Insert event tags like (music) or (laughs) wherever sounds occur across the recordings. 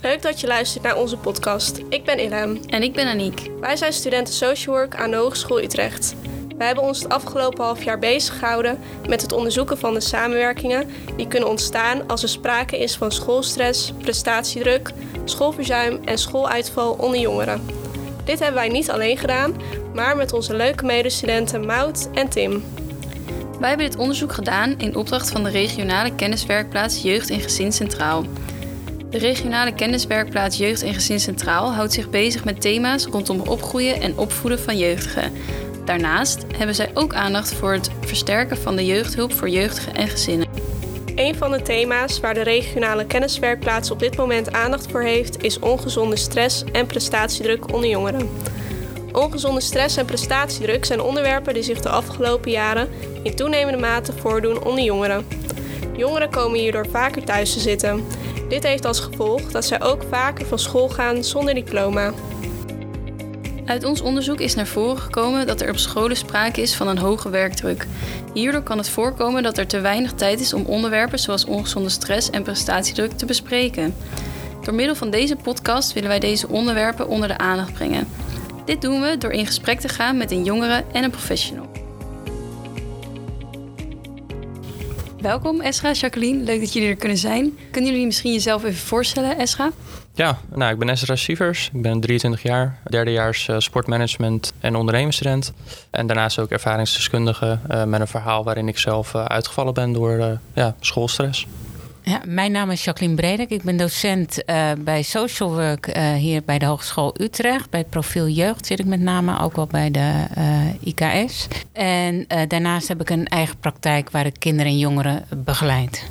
Leuk dat je luistert naar onze podcast. Ik ben Ilham. En ik ben Aniek. Wij zijn studenten Social Work aan de Hogeschool Utrecht. Wij hebben ons het afgelopen half jaar bezig gehouden met het onderzoeken van de samenwerkingen die kunnen ontstaan als er sprake is van schoolstress, prestatiedruk, schoolverzuim en schooluitval onder jongeren. Dit hebben wij niet alleen gedaan, maar met onze leuke medestudenten Maud en Tim. Wij hebben dit onderzoek gedaan in opdracht van de regionale kenniswerkplaats Jeugd en Gezin Centraal. De regionale kenniswerkplaats Jeugd en Gezin Centraal houdt zich bezig met thema's rondom opgroeien en opvoeden van jeugdigen. Daarnaast hebben zij ook aandacht voor het versterken van de jeugdhulp voor jeugdigen en gezinnen. Een van de thema's waar de regionale kenniswerkplaats op dit moment aandacht voor heeft, is ongezonde stress en prestatiedruk onder jongeren. Ongezonde stress en prestatiedruk zijn onderwerpen die zich de afgelopen jaren in toenemende mate voordoen onder jongeren. Jongeren komen hierdoor vaker thuis te zitten. Dit heeft als gevolg dat zij ook vaker van school gaan zonder diploma. Uit ons onderzoek is naar voren gekomen dat er op scholen sprake is van een hoge werkdruk. Hierdoor kan het voorkomen dat er te weinig tijd is om onderwerpen zoals ongezonde stress en prestatiedruk te bespreken. Door middel van deze podcast willen wij deze onderwerpen onder de aandacht brengen. Dit doen we door in gesprek te gaan met een jongere en een professional. Welkom Esra, Jacqueline. Leuk dat jullie er kunnen zijn. Kunnen jullie misschien jezelf even voorstellen, Esra? Ja, nou, ik ben Esra Sievers. Ik ben 23 jaar, derdejaars uh, sportmanagement en ondernemersstudent. En daarnaast ook ervaringsdeskundige uh, met een verhaal waarin ik zelf uh, uitgevallen ben door ja, schoolstress. Ja, mijn naam is Jacqueline Bredek. Ik ben docent uh, bij Social Work uh, hier bij de Hogeschool Utrecht. Bij het profiel jeugd zit ik met name, ook wel bij de uh, IKS. En daarnaast heb ik een eigen praktijk waar ik kinderen en jongeren begeleid.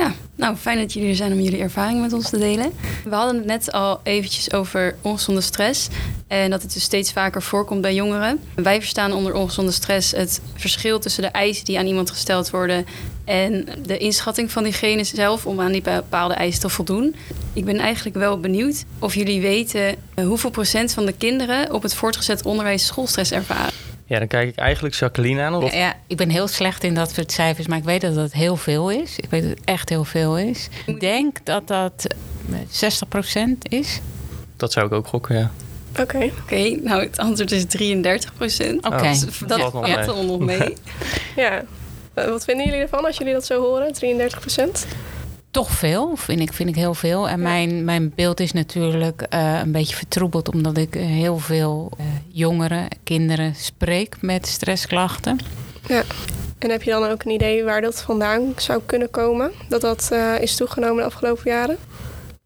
Ja, nou fijn dat jullie er zijn om jullie ervaring met ons te delen. We hadden het net al eventjes over ongezonde stress en dat het dus steeds vaker voorkomt bij jongeren. Wij verstaan onder ongezonde stress het verschil tussen de eisen die aan iemand gesteld worden en de inschatting van diegene zelf om aan die bepaalde eisen te voldoen. Ik ben eigenlijk wel benieuwd of jullie weten hoeveel procent van de kinderen op het voortgezet onderwijs schoolstress ervaren. Ja, dan kijk ik eigenlijk Jacqueline aan. Of... Ja, ik ben heel slecht in dat soort cijfers, maar ik weet dat het heel veel is. Ik weet dat het echt heel veel is. Ik denk dat dat 60% is. Dat zou ik ook gokken, ja. Oké. Oké, okay, nou het antwoord is 33 procent. Oké. Okay. Oh, dat valt ja. er nog mee. (laughs) ja. Wat vinden jullie ervan als jullie dat zo horen, 33 procent? Toch veel, vind ik, vind ik heel veel. En mijn, mijn beeld is natuurlijk uh, een beetje vertroebeld, omdat ik heel veel uh, jongeren, kinderen spreek met stressklachten. Ja. En heb je dan ook een idee waar dat vandaan zou kunnen komen? Dat dat uh, is toegenomen de afgelopen jaren?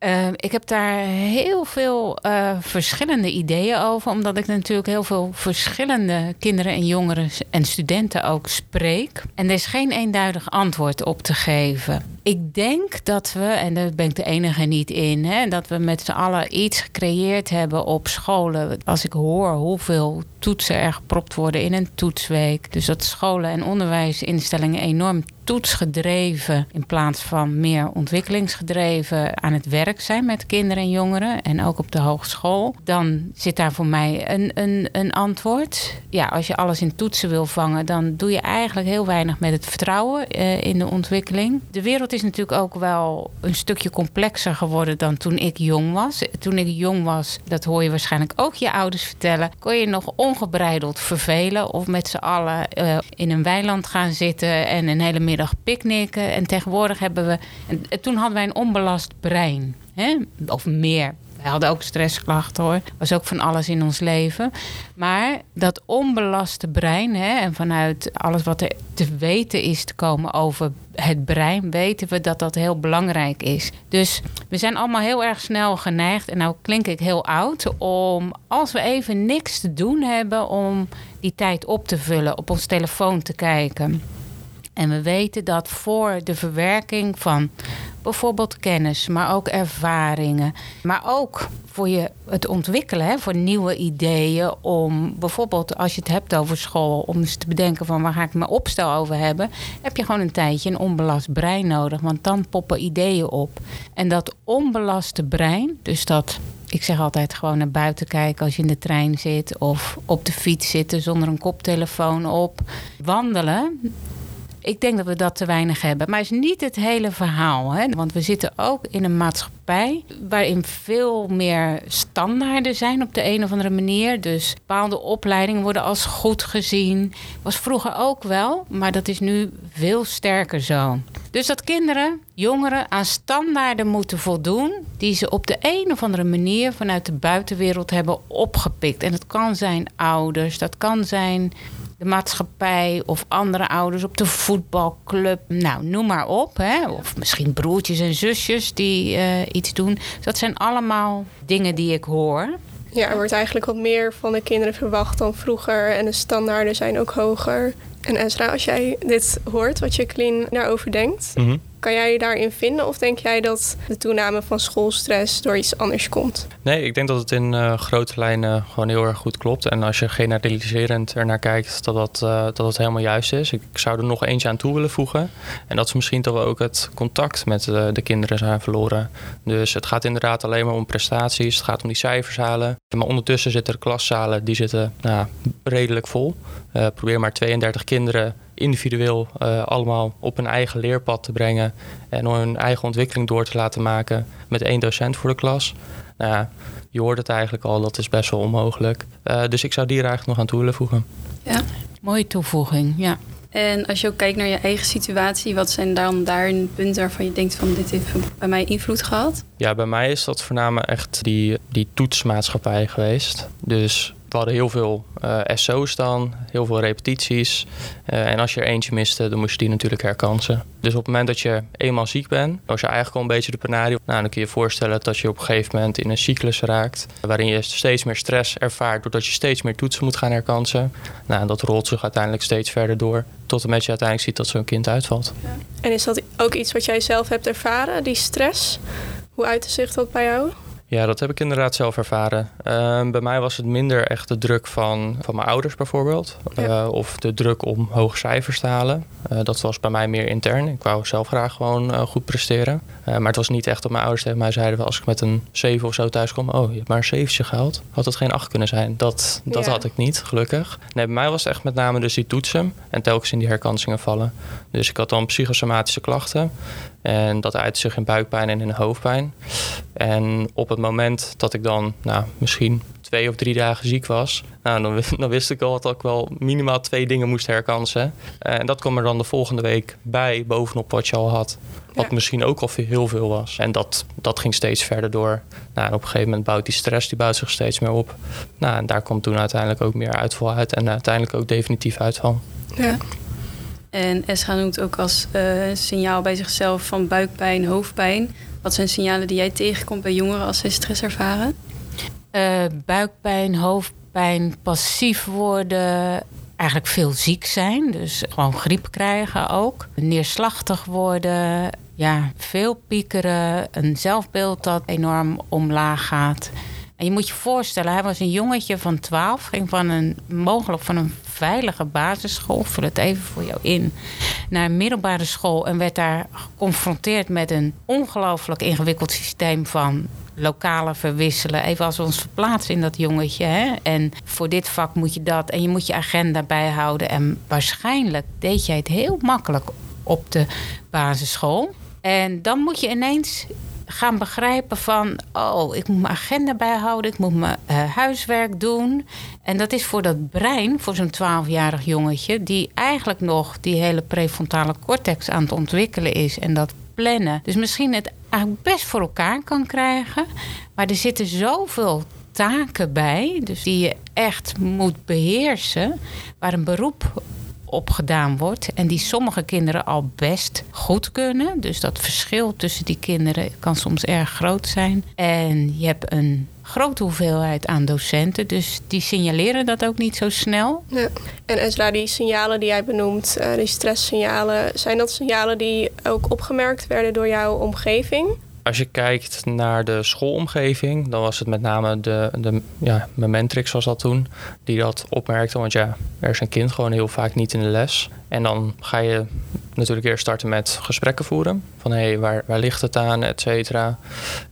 Uh, ik heb daar heel veel uh, verschillende ideeën over, omdat ik natuurlijk heel veel verschillende kinderen en jongeren en studenten ook spreek. En er is geen eenduidig antwoord op te geven. Ik denk dat we, en daar ben ik de enige niet in, hè, dat we met z'n allen iets gecreëerd hebben op scholen. Als ik hoor hoeveel toetsen er gepropt worden in een toetsweek. Dus dat scholen en onderwijsinstellingen enorm toetsgedreven in plaats van meer ontwikkelingsgedreven aan het werk zijn met kinderen en jongeren en ook op de hogeschool, dan zit daar voor mij een, een, een antwoord. Ja, als je alles in toetsen wil vangen, dan doe je eigenlijk heel weinig met het vertrouwen uh, in de ontwikkeling. De wereld is natuurlijk ook wel een stukje complexer geworden dan toen ik jong was. Toen ik jong was, dat hoor je waarschijnlijk ook je ouders vertellen, kon je nog ongebreideld vervelen of met z'n allen uh, in een weiland gaan zitten en een hele middag picknicken. En tegenwoordig hebben we. En toen hadden wij een onbelast brein. Of meer. Hadden ook stressklachten hoor. Was ook van alles in ons leven. Maar dat onbelaste brein, hè, en vanuit alles wat er te weten is te komen over het brein, weten we dat dat heel belangrijk is. Dus we zijn allemaal heel erg snel geneigd, en nou klink ik heel oud, om als we even niks te doen hebben, om die tijd op te vullen, op ons telefoon te kijken. En we weten dat voor de verwerking van bijvoorbeeld kennis, maar ook ervaringen, maar ook voor je het ontwikkelen hè, voor nieuwe ideeën. Om bijvoorbeeld als je het hebt over school, om eens te bedenken van waar ga ik mijn opstel over hebben, heb je gewoon een tijdje een onbelast brein nodig, want dan poppen ideeën op. En dat onbelaste brein, dus dat ik zeg altijd gewoon naar buiten kijken als je in de trein zit of op de fiets zitten zonder een koptelefoon op. Wandelen Ik denk dat we dat te weinig hebben. Maar het is niet het hele verhaal. Hè? Want we zitten ook in een maatschappij waarin veel meer standaarden zijn op de een of andere manier. Dus bepaalde opleidingen worden als goed gezien. Was vroeger ook wel, maar dat is nu veel sterker zo. Dus dat kinderen, jongeren aan standaarden moeten voldoen die ze op de een of andere manier vanuit de buitenwereld hebben opgepikt. En dat kan zijn ouders, dat kan zijn de maatschappij of andere ouders op de voetbalclub. Nou, noem maar op. Hè? Of misschien broertjes en zusjes die uh, iets doen. Dat zijn allemaal dingen die ik hoor. Ja, er wordt eigenlijk wat meer van de kinderen verwacht dan vroeger. En de standaarden zijn ook hoger. En Ezra, als jij dit hoort, wat je clean daarover denkt, Mhm. Kan jij je daarin vinden? Of denk jij dat de toename van schoolstress door iets anders komt? Nee, ik denk dat het in eh, grote lijnen gewoon heel erg goed klopt. En als je generaliserend ernaar kijkt, dat dat, eh, dat helemaal juist is. Ik, zou er nog eentje aan toe willen voegen. En dat is misschien dat we ook het contact met de kinderen zijn verloren. Dus het gaat inderdaad alleen maar om prestaties. Het gaat om die cijfers halen. Maar ondertussen zitten er klaszalen, die zitten nou, redelijk vol. Eh, probeer maar 32 kinderen individueel eh, allemaal op hun eigen leerpad te brengen. En hun eigen ontwikkeling door te laten maken met één docent voor de klas. Nou ja, je hoort het eigenlijk al, dat is best wel onmogelijk. Eh, dus ik zou die er eigenlijk nog aan toe willen voegen. Ja. Mooie toevoeging, ja. En als je ook kijkt naar je eigen situatie, wat zijn dan daarin punten waarvan je denkt van dit heeft bij mij invloed gehad? Ja, bij mij is dat voornamelijk echt die, die toetsmaatschappij geweest. Dus we hadden heel veel eh, SO's dan, heel veel repetities. Eh, en als je er eentje miste, dan moest je die natuurlijk herkansen. Dus op het moment dat je eenmaal ziek bent, was je eigenlijk al een beetje de penario. Nou, dan kun je je voorstellen dat je op een gegeven moment in een cyclus raakt. Waarin je steeds meer stress ervaart, doordat je steeds meer toetsen moet gaan herkansen. Nou, en dat rolt zich uiteindelijk steeds verder door. Tot en met je uiteindelijk ziet dat zo'n kind uitvalt. En is dat ook iets wat jij zelf hebt ervaren, die stress? Hoe uitte zich dat bij jou? Ja, dat heb ik inderdaad zelf ervaren. Ehm, bij mij was het minder echt de druk van, van mijn ouders bijvoorbeeld. Ja. Eh, of de druk om hoge cijfers te halen. Eh, dat was bij mij meer intern. Ik wou zelf graag gewoon eh, goed presteren. Maar het was niet echt dat mijn ouders tegen mij zeiden... als ik met een 7 of zo thuis kwam... oh, je hebt maar een 7 gehaald. Had het geen 8 kunnen zijn. Dat, dat Ja. had ik niet, gelukkig. Nee, bij mij was het echt met name dus die toetsen... en telkens in die herkansingen vallen. Dus ik had dan psychosomatische klachten... En dat uitte zich in buikpijn en in hoofdpijn. En op het moment dat ik dan nou, misschien twee of drie dagen ziek was, nou, dan, (laughs) dan wist ik al dat ik wel minimaal twee dingen moest herkansen. Eh, En dat kwam er dan de volgende week bij, bovenop wat je al had. Wat Ja. misschien ook al heel veel was. En dat, dat ging steeds verder door. Nou, en op een gegeven moment bouwt die stress die bouwt zich steeds meer op. Nou, en daar kwam toen uiteindelijk ook meer uitval uit. En uiteindelijk ook definitief uitval. Ja. En Esra noemt ook als eh, signaal bij zichzelf van buikpijn, hoofdpijn. Wat zijn signalen die jij tegenkomt bij jongeren als zij stress ervaren? Eh, buikpijn, hoofdpijn, passief worden. Eigenlijk veel ziek zijn. Dus gewoon griep krijgen ook. Neerslachtig worden. Ja, veel piekeren. Een zelfbeeld dat enorm omlaag gaat. En je moet je voorstellen, hij was een jongetje van 12. Ging van een, mogelijk van een veilige basisschool. Vul het even voor jou in. Naar een middelbare school. En werd daar geconfronteerd met een ongelooflijk ingewikkeld systeem van lokale verwisselen. Even als we ons verplaatsen in dat jongetje. Hè? En voor dit vak moet je dat. En je moet je agenda bijhouden. En waarschijnlijk deed jij het heel makkelijk op de basisschool. En dan moet je ineens gaan begrijpen van... oh, ik moet mijn agenda bijhouden, ik moet mijn eh, huiswerk doen. En dat is voor dat brein, voor zo'n 12-jarig jongetje... die eigenlijk nog die hele prefrontale cortex aan het ontwikkelen is... en dat plannen. Dus misschien het eigenlijk best voor elkaar kan krijgen. Maar er zitten zoveel taken bij, dus die je echt moet beheersen... waar een beroep op gedaan wordt. En die sommige kinderen al best goed kunnen. Dus dat verschil tussen die kinderen kan soms erg groot zijn. En je hebt een grote hoeveelheid aan docenten. Dus die signaleren dat ook niet zo snel. Ja. En Ezra, die signalen die jij benoemt, eh, die stresssignalen, zijn dat signalen die ook opgemerkt werden door jouw omgeving? Als je kijkt naar de schoolomgeving, dan was het met name de, de ja, was dat toen, die dat opmerkte. Want ja, er is een kind gewoon heel vaak niet in de les. En dan ga je natuurlijk eerst starten met gesprekken voeren. Van hé, hey, waar, waar ligt het aan, et cetera.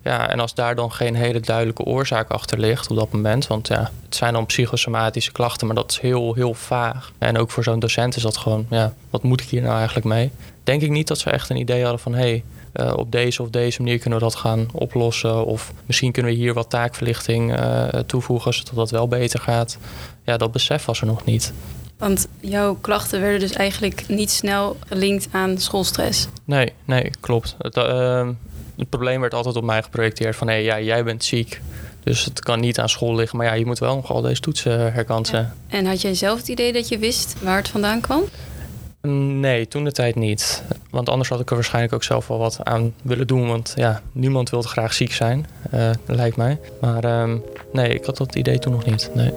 Ja, en als daar dan geen hele duidelijke oorzaak achter ligt op dat moment. Want ja, het zijn dan psychosomatische klachten, maar dat is heel, heel vaag. En ook voor zo'n docent is dat gewoon, ja, wat moet ik hier nou eigenlijk mee? Denk ik niet dat ze echt een idee hadden van hé, hey, uh, op deze of deze manier kunnen we dat gaan oplossen. Of misschien kunnen we hier wat taakverlichting uh, toevoegen, zodat dat wel beter gaat. Ja, dat besef was er nog niet. Want jouw klachten werden dus eigenlijk niet snel gelinkt aan schoolstress. Nee, nee, klopt. Het, uh, het probleem werd altijd op mij geprojecteerd van hé, hey, ja, jij bent ziek. Dus het kan niet aan school liggen, maar ja, je moet wel nog al deze toetsen herkansen. Ja. En had jij zelf het idee dat je wist waar het vandaan kwam? Nee, toen de tijd niet. Want anders had ik er waarschijnlijk ook zelf wel wat aan willen doen. Want ja, niemand wil graag ziek zijn, uh, lijkt mij. Maar uh, nee, ik had dat idee toen nog niet. Nee.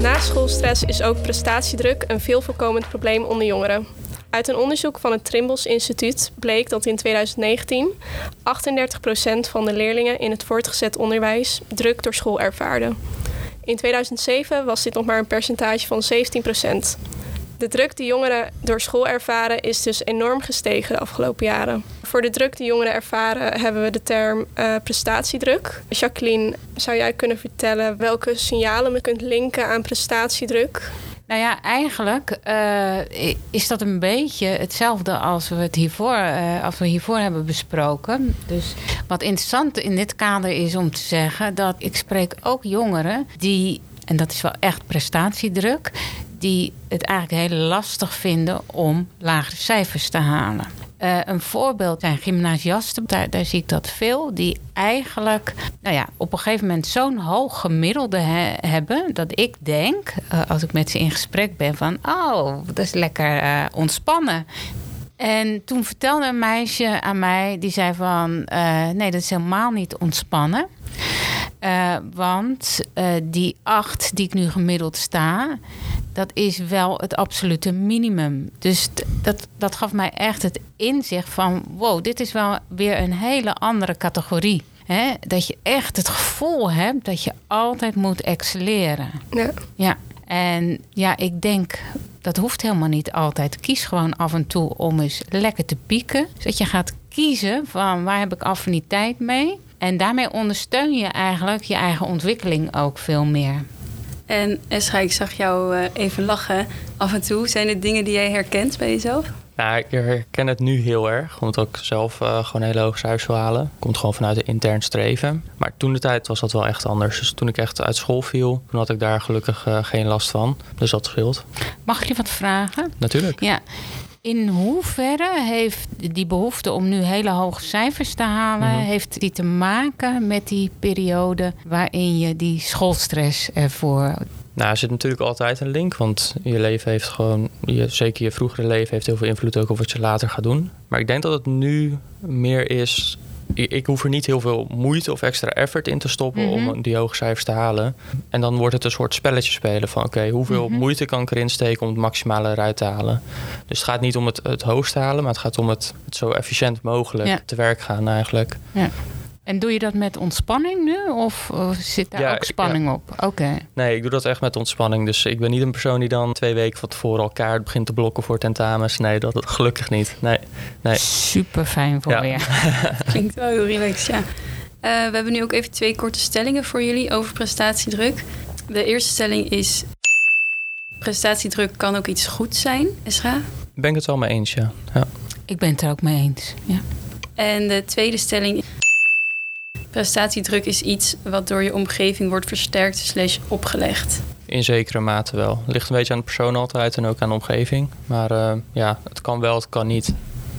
Na schoolstress is ook prestatiedruk een veel voorkomend probleem onder jongeren. Uit een onderzoek van het Trimbos Instituut bleek dat in 2019 38% van de leerlingen in het voortgezet onderwijs druk door school ervaarden. In 2007 was dit nog maar een percentage van 17%. De druk die jongeren door school ervaren is dus enorm gestegen de afgelopen jaren. Voor de druk die jongeren ervaren hebben we de term uh, prestatiedruk. Jacqueline, zou jij kunnen vertellen welke signalen je kunt linken aan prestatiedruk? Nou ja, eigenlijk uh, is dat een beetje hetzelfde als we het hiervoor, uh, als we hiervoor hebben besproken. Dus wat interessant in dit kader is om te zeggen dat ik spreek ook jongeren die, en dat is wel echt prestatiedruk, die het eigenlijk heel lastig vinden om lagere cijfers te halen. Uh, een voorbeeld zijn gymnasiasten, daar, daar, zie ik dat veel, die eigenlijk nou ja, op een gegeven moment zo'n hoog gemiddelde he hebben, dat ik denk, uh, als ik met ze in gesprek ben, van oh, dat is lekker uh, ontspannen. En toen vertelde een meisje aan mij, die zei van nee, dat is helemaal niet ontspannen. Uh, want uh, die acht die ik nu gemiddeld sta, dat is wel het absolute minimum. Dus dat, dat gaf mij echt het inzicht van: wow, dit is wel weer een hele andere categorie. Hè? Dat je echt het gevoel hebt dat je altijd moet excelleren. Ja. ja. En ja, ik denk dat hoeft helemaal niet altijd. Kies gewoon af en toe om eens lekker te pieken. Zodat je gaat kiezen van waar heb ik affiniteit mee. En daarmee ondersteun je eigenlijk je eigen ontwikkeling ook veel meer. En Esra, ik zag jou uh, even lachen af en toe. Zijn het dingen die jij herkent bij jezelf? Nou, ik herken het nu heel erg. Omdat ik zelf uh, gewoon hele hoge cijfers wil halen. Komt gewoon vanuit een intern streven. Maar toen de tijd was dat wel echt anders. Dus toen ik echt uit school viel, toen had ik daar gelukkig uh, geen last van. Dus dat scheelt. Mag ik je wat vragen? Natuurlijk. Ja. In hoeverre heeft die behoefte om nu hele hoge cijfers te halen, mm -hmm. heeft die te maken met die periode waarin je die schoolstress ervoor. Nou, er zit natuurlijk altijd een link, want je leven heeft gewoon, je, zeker je vroegere leven heeft heel veel invloed ook op wat je later gaat doen. Maar ik denk dat het nu meer is ik hoef er niet heel veel moeite of extra effort in te stoppen mm -hmm. om die hoge cijfers te halen. En dan wordt het een soort spelletje spelen van oké, okay, hoeveel mm -hmm. moeite kan ik erin steken om het maximale eruit te halen. Dus het gaat niet om het, het hoogst halen, maar het gaat om het, het zo efficiënt mogelijk ja. te werk gaan eigenlijk. Ja. En doe je dat met ontspanning nu? Of, of zit daar ja, ook spanning ja. op? Oké. Okay. Nee, ik doe dat echt met ontspanning. Dus ik ben niet een persoon die dan twee weken van tevoren al kaart begint te blokken voor tentamens. Nee, dat, dat gelukkig niet. Nee. nee. Super fijn voor ja. je. (laughs) Klinkt wel heel relaxed, ja. Uh, we hebben nu ook even twee korte stellingen voor jullie over prestatiedruk. De eerste stelling is... Prestatiedruk kan ook iets goed zijn, Esra? Ben ik het wel mee eens, ja. ja. Ik ben het er ook mee eens, ja. En de tweede stelling Prestatiedruk is iets wat door je omgeving wordt versterkt slash opgelegd. In zekere mate wel. Het ligt een beetje aan de persoon altijd en ook aan de omgeving. Maar uh, ja, het kan wel, het kan niet.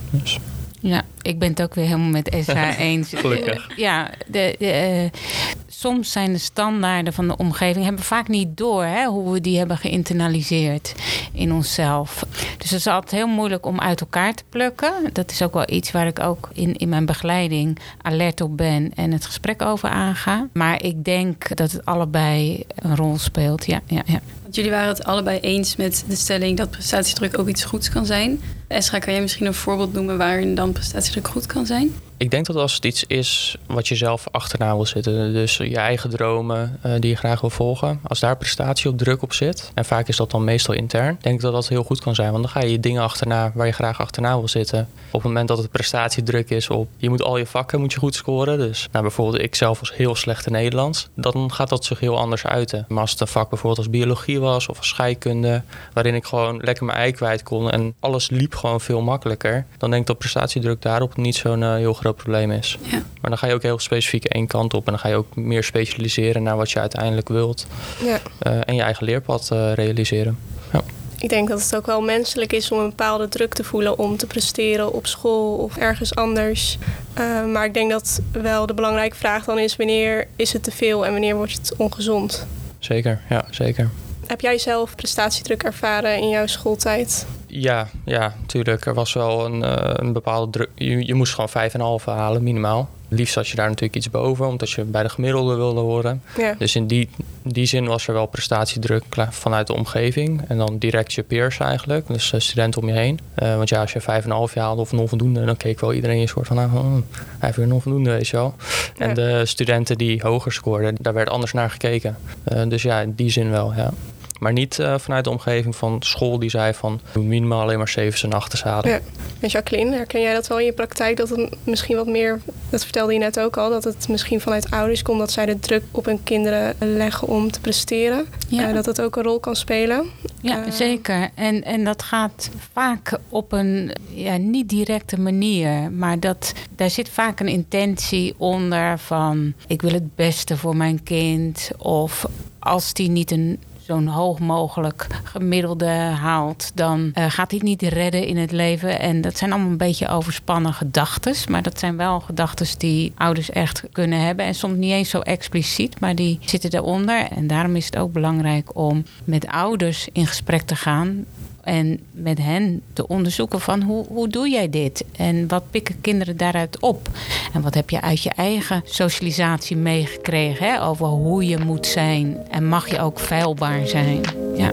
Dus. Ja, ik ben het ook weer helemaal met Esra (laughs) eens. Gelukkig. Uh, ja, de, de, uh, soms zijn de standaarden van de omgeving hebben we vaak niet door hè, hoe we die hebben geïnternaliseerd in onszelf. Dus het is altijd heel moeilijk om uit elkaar te plukken. Dat is ook wel iets waar ik ook in, in mijn begeleiding alert op ben en het gesprek over aanga. Maar ik denk dat het allebei een rol speelt. Ja, ja, ja. Want jullie waren het allebei eens met de stelling dat prestatiedruk ook iets goeds kan zijn. Esra, kan jij misschien een voorbeeld noemen waarin dan prestatiedruk goed kan zijn? Ik denk dat als het iets is wat je zelf achterna wil zitten, dus je eigen dromen uh, die je graag wil volgen, als daar prestatie op druk op zit, en vaak is dat dan meestal intern, denk ik dat dat heel goed kan zijn. Want dan ga je je dingen achterna waar je graag achterna wil zitten. Op het moment dat het prestatiedruk is op, je moet al je vakken moet je goed scoren. Dus nou, bijvoorbeeld ik zelf was heel slecht in Nederlands, dan gaat dat zich heel anders uiten. Maar als het een vak bijvoorbeeld als biologie was of als scheikunde, waarin ik gewoon lekker mijn ei kwijt kon en alles liep gewoon veel makkelijker, dan denk ik dat prestatiedruk daarop niet zo'n uh, heel groot probleem is. Ja. Maar dan ga je ook heel specifiek één kant op en dan ga je ook meer specialiseren naar wat je uiteindelijk wilt. Ja. Uh, en je eigen leerpad uh, realiseren. Ja. Ik denk dat het ook wel menselijk is om een bepaalde druk te voelen om te presteren op school of ergens anders. Uh, maar ik denk dat wel de belangrijke vraag dan is: wanneer is het te veel en wanneer wordt het ongezond? Zeker, ja, zeker. Heb jij zelf prestatiedruk ervaren in jouw schooltijd? Ja, ja, natuurlijk. Er was wel een, uh, een bepaalde druk. Je, je moest gewoon 5,5 halen, minimaal. Liefst zat je daar natuurlijk iets boven, omdat je bij de gemiddelde wilde horen. Ja. Dus in die, die zin was er wel prestatiedruk vanuit de omgeving. En dan direct je peers eigenlijk, dus studenten om je heen. Uh, want ja, als je 5,5 haalde of onvoldoende, dan keek wel iedereen een soort van... Oh, hij heeft weer een onvoldoende, weet je wel. Ja. En de studenten die hoger scoorden, daar werd anders naar gekeken. Uh, dus ja, in die zin wel, ja. Maar niet uh, vanuit de omgeving van school die zei van minimaal alleen maar 7's en 8's halen. Ja. En Jacqueline, herken jij dat wel in je praktijk? Dat het misschien wat meer, dat vertelde je net ook al, dat het misschien vanuit ouders komt dat zij de druk op hun kinderen leggen om te presteren. Ja. Uh, dat dat ook een rol kan spelen. Ja, uh, zeker. En, en dat gaat vaak op een ja, niet directe manier. Maar dat, daar zit vaak een intentie onder van ik wil het beste voor mijn kind. Of als die niet een zo'n hoog mogelijk gemiddelde haalt, dan uh, gaat hij niet redden in het leven. En dat zijn allemaal een beetje overspannen gedachten. Maar dat zijn wel gedachten die ouders echt kunnen hebben. En soms niet eens zo expliciet, maar die zitten daaronder. En daarom is het ook belangrijk om met ouders in gesprek te gaan. En met hen te onderzoeken van hoe, hoe doe jij dit? En wat pikken kinderen daaruit op? En wat heb je uit je eigen socialisatie meegekregen over hoe je moet zijn? En mag je ook feilbaar zijn? Ja.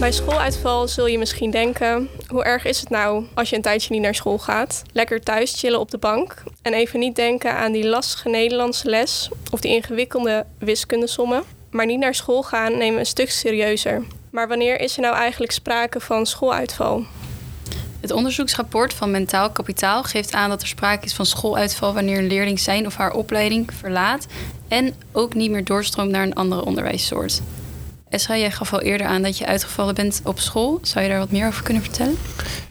Bij schooluitval zul je misschien denken: hoe erg is het nou als je een tijdje niet naar school gaat? Lekker thuis chillen op de bank en even niet denken aan die lastige Nederlandse les of die ingewikkelde wiskundesommen. Maar niet naar school gaan nemen we een stuk serieuzer. Maar wanneer is er nou eigenlijk sprake van schooluitval? Het onderzoeksrapport van Mentaal Kapitaal geeft aan dat er sprake is van schooluitval wanneer een leerling zijn of haar opleiding verlaat en ook niet meer doorstroomt naar een andere onderwijssoort. Esra, jij gaf al eerder aan dat je uitgevallen bent op school. Zou je daar wat meer over kunnen vertellen?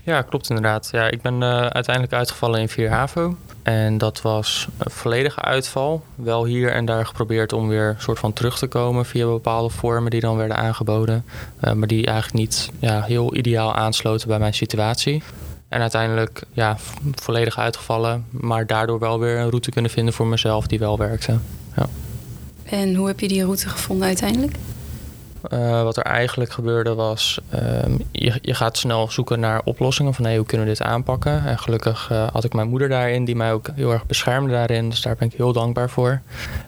Ja, klopt inderdaad. Ja, ik ben uh, uiteindelijk uitgevallen in 4 HAVO. En dat was een volledige uitval. Wel hier en daar geprobeerd om weer soort van terug te komen via bepaalde vormen die dan werden aangeboden. Uh, maar die eigenlijk niet ja, heel ideaal aansloten bij mijn situatie. En uiteindelijk ja, volledig uitgevallen, maar daardoor wel weer een route kunnen vinden voor mezelf die wel werkte. Ja. En hoe heb je die route gevonden uiteindelijk? Uh, wat er eigenlijk gebeurde was, uh, je, je, gaat snel zoeken naar oplossingen van hey, hoe kunnen we dit aanpakken. En gelukkig uh, had ik mijn moeder daarin, die mij ook heel erg beschermde daarin. Dus daar ben ik heel dankbaar voor.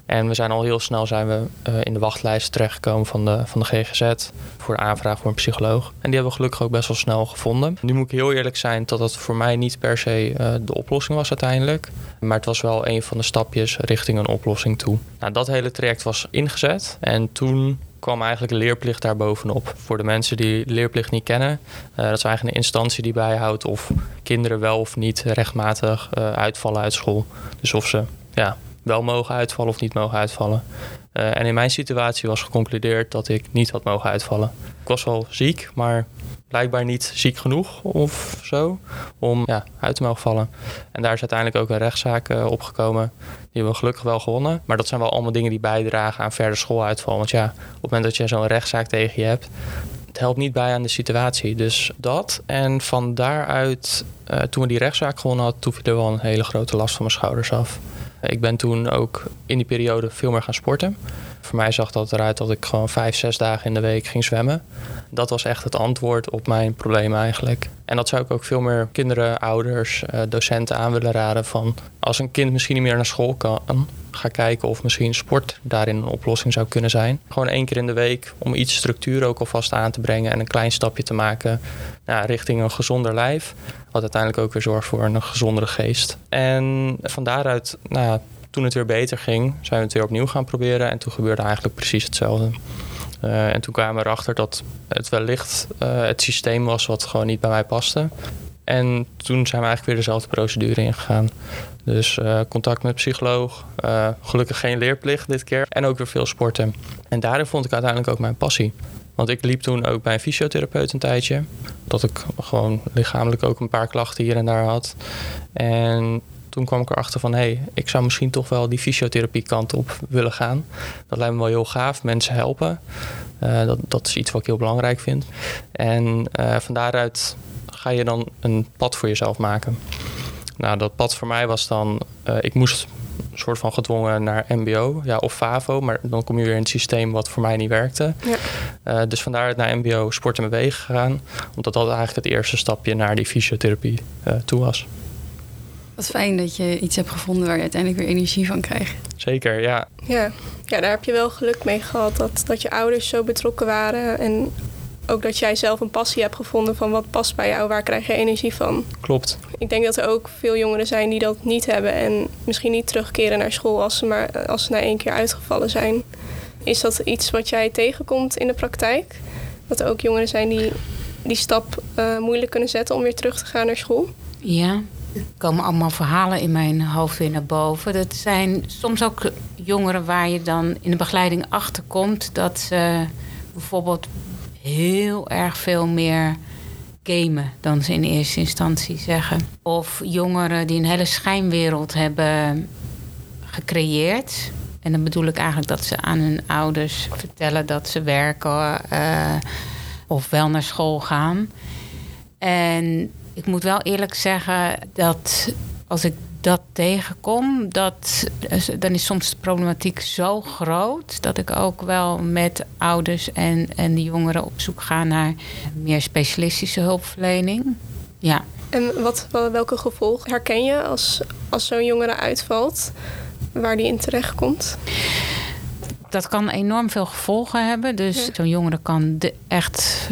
En we zijn al heel snel zijn we in de wachtlijst terechtgekomen van de, van de GGZ voor de aanvraag voor een psycholoog. En die hebben we gelukkig ook best wel snel gevonden. Nu moet ik heel eerlijk zijn dat dat voor mij niet per se de oplossing was uiteindelijk. Maar het was wel een van de stapjes richting een oplossing toe. Nou, dat hele traject was ingezet en toen kwam eigenlijk leerplicht daarbovenop. Voor de mensen die leerplicht niet kennen, uh, dat is eigenlijk een instantie die bijhoudt of kinderen wel of niet rechtmatig uh, uitvallen uit school. Dus of ze ja, wel mogen uitvallen of niet mogen uitvallen. Uh, en in mijn situatie was geconcludeerd dat ik niet had mogen uitvallen. Ik was wel ziek, maar blijkbaar niet ziek genoeg of zo om ja, uit te mogen vallen. En daar is uiteindelijk ook een rechtszaak uh, opgekomen. Die hebben we gelukkig wel gewonnen. Maar dat zijn wel allemaal dingen die bijdragen aan verder schooluitval. Want ja, op het moment dat je zo'n rechtszaak tegen je hebt, het helpt niet bij aan de situatie. Dus dat. En van daaruit, uh, toen we die rechtszaak gewonnen hadden, toen viel er wel een hele grote last van mijn schouders af. Ik ben toen ook in die periode veel meer gaan sporten. Voor mij zag dat eruit dat ik gewoon vijf, zes dagen in de week ging zwemmen. Dat was echt het antwoord op mijn probleem eigenlijk. En dat zou ik ook veel meer kinderen, ouders, eh, docenten aan willen raden. Van als een kind misschien niet meer naar school kan, ga kijken of misschien sport daarin een oplossing zou kunnen zijn. Gewoon één keer in de week om iets structuur ook alvast aan te brengen en een klein stapje te maken nou, richting een gezonder lijf. Wat uiteindelijk ook weer zorgt voor een gezondere geest. En van daaruit, nou, toen het weer beter ging, zijn we het weer opnieuw gaan proberen. En toen gebeurde eigenlijk precies hetzelfde. Uh, en toen kwamen we erachter dat het wellicht uh, het systeem was wat gewoon niet bij mij paste. En toen zijn we eigenlijk weer dezelfde procedure ingegaan. Dus uh, contact met psycholoog, gelukkig geen leerplicht dit keer. En ook weer veel sporten. En daarin vond ik uiteindelijk ook mijn passie. Want ik liep toen ook bij een fysiotherapeut een tijdje. Dat ik gewoon lichamelijk ook een paar klachten hier en daar had. En toen kwam ik erachter van... hé, hey, ik zou misschien toch wel die fysiotherapie kant op willen gaan. Dat lijkt me wel heel gaaf, mensen helpen. Uh, dat, dat is iets wat ik heel belangrijk vind. En uh, van daaruit ga je dan een pad voor jezelf maken. Nou, dat pad voor mij was dan... Uh, ik moest soort van gedwongen naar MBO ja, of FAVO. Maar dan kom je weer in het systeem wat voor mij niet werkte. Ja. Uh, dus vandaar naar MBO sport en bewegen gegaan. Omdat dat eigenlijk het eerste stapje naar die fysiotherapie uh, toe was. Wat fijn dat je iets hebt gevonden waar je uiteindelijk weer energie van krijgt. Zeker, ja. Ja, ja daar heb je wel geluk mee gehad dat, dat je ouders zo betrokken waren. En ook dat jij zelf een passie hebt gevonden van wat past bij jou, waar krijg je energie van. Klopt. Ik denk dat er ook veel jongeren zijn die dat niet hebben en misschien niet terugkeren naar school als ze maar als ze na één keer uitgevallen zijn. Is dat iets wat jij tegenkomt in de praktijk? Dat er ook jongeren zijn die die stap uh, moeilijk kunnen zetten om weer terug te gaan naar school? Ja, er komen allemaal verhalen in mijn hoofd weer naar boven. Dat zijn soms ook jongeren waar je dan in de begeleiding achterkomt dat ze bijvoorbeeld heel erg veel meer gamen dan ze in eerste instantie zeggen. Of jongeren die een hele schijnwereld hebben gecreëerd. En dan bedoel ik eigenlijk dat ze aan hun ouders vertellen dat ze werken uh, of wel naar school gaan. En ik moet wel eerlijk zeggen dat als ik dat tegenkom, dat, dan is soms de problematiek zo groot dat ik ook wel met ouders en, en de jongeren op zoek ga naar meer specialistische hulpverlening. Ja. En wat, welke gevolgen herken je als, als zo'n jongere uitvalt, waar die in terecht komt? Dat kan enorm veel gevolgen hebben. Dus ja. zo'n jongere kan de, echt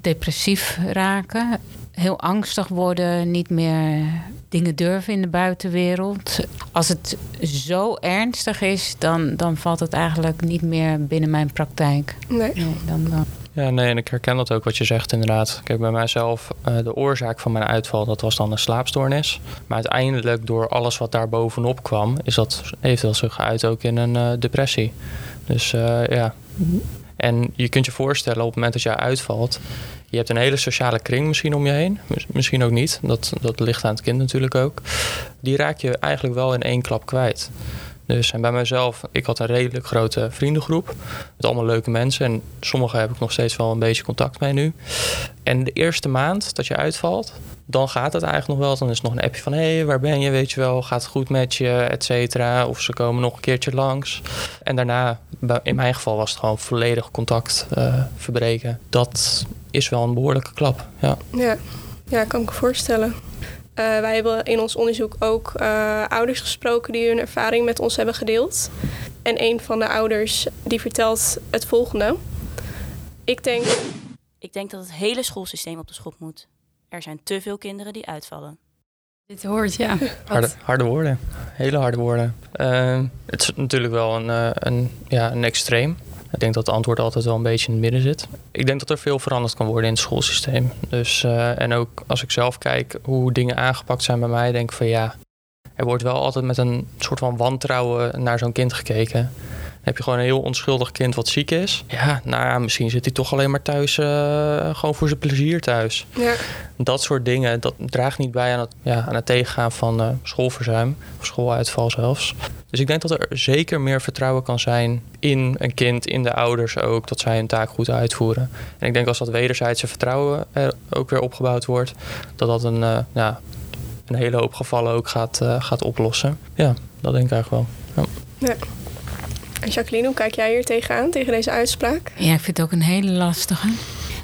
depressief raken heel angstig worden, niet meer dingen durven in de buitenwereld. Als het zo ernstig is, dan, dan valt het eigenlijk niet meer binnen mijn praktijk. Nee. nee dan, dan. Ja, nee, en ik herken dat ook wat je zegt inderdaad. Kijk, bij mijzelf, uh, de oorzaak van mijn uitval, dat was dan een slaapstoornis. Maar uiteindelijk, door alles wat daar bovenop kwam, is dat eventueel zich geuit ook in een uh, depressie. Dus uh, ja. En je kunt je voorstellen, op het moment dat jij uitvalt, je hebt een hele sociale kring misschien om je heen. Misschien ook niet. Dat, dat ligt aan het kind natuurlijk ook. Die raak je eigenlijk wel in één klap kwijt. Dus en bij mezelf, ik had een redelijk grote vriendengroep. Met allemaal leuke mensen. En sommige heb ik nog steeds wel een beetje contact mee nu. En de eerste maand dat je uitvalt, dan gaat het eigenlijk nog wel. Dan is nog een appje van: hé, hey, waar ben je? Weet je wel, gaat het goed met je, et cetera. Of ze komen nog een keertje langs. En daarna, in mijn geval, was het gewoon volledig contact uh, verbreken. Dat is wel een behoorlijke klap. Ja, ja. ja kan ik me voorstellen. Uh, wij hebben in ons onderzoek ook uh, ouders gesproken die hun ervaring met ons hebben gedeeld. En een van de ouders die vertelt het volgende. Ik denk. Ik denk dat het hele schoolsysteem op de schop moet. Er zijn te veel kinderen die uitvallen. Dit hoort, ja. (laughs) Harde, harde woorden. Hele harde woorden. Uh, het is natuurlijk wel een, een, ja, een extreem. Ik denk dat het antwoord altijd wel een beetje in het midden zit. Ik denk dat er veel veranderd kan worden in het schoolsysteem. Dus, uh, en ook als ik zelf kijk hoe dingen aangepakt zijn bij mij, denk ik van ja, er wordt wel altijd met een soort van wantrouwen naar zo'n kind gekeken heb je gewoon een heel onschuldig kind wat ziek is. Ja, nou ja, misschien zit hij toch alleen maar thuis, uh, gewoon voor zijn plezier thuis. Ja. Dat soort dingen, dat draagt niet bij aan het, ja, aan het tegengaan van uh, schoolverzuim. Of schooluitval zelfs. Dus ik denk dat er zeker meer vertrouwen kan zijn in een kind, in de ouders ook, dat zij hun taak goed uitvoeren. En ik denk als dat wederzijdse vertrouwen er ook weer opgebouwd wordt, dat dat een, uh, ja, een hele hoop gevallen ook gaat, gaat oplossen. Ja, dat denk ik eigenlijk wel. Ja. ja. En Jacqueline, hoe kijk jij hier tegenaan, tegen deze uitspraak? Ja, ik vind het ook een hele lastige.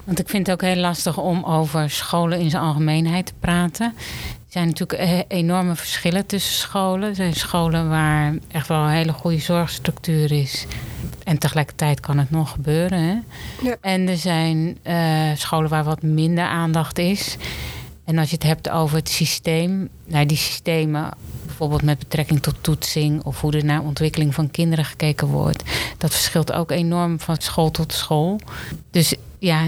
Want ik vind het ook heel lastig om over scholen in zijn algemeenheid te praten. Er zijn natuurlijk eh, enorme verschillen tussen scholen. Er zijn scholen waar echt wel een hele goede zorgstructuur is. En tegelijkertijd kan het nog gebeuren. Hè? Ja. En er zijn eh, scholen waar wat minder aandacht is. En als je het hebt over het systeem, nou die systemen, bijvoorbeeld met betrekking tot toetsing of hoe er naar ontwikkeling van kinderen gekeken wordt, dat verschilt ook enorm van school tot school. Dus ja,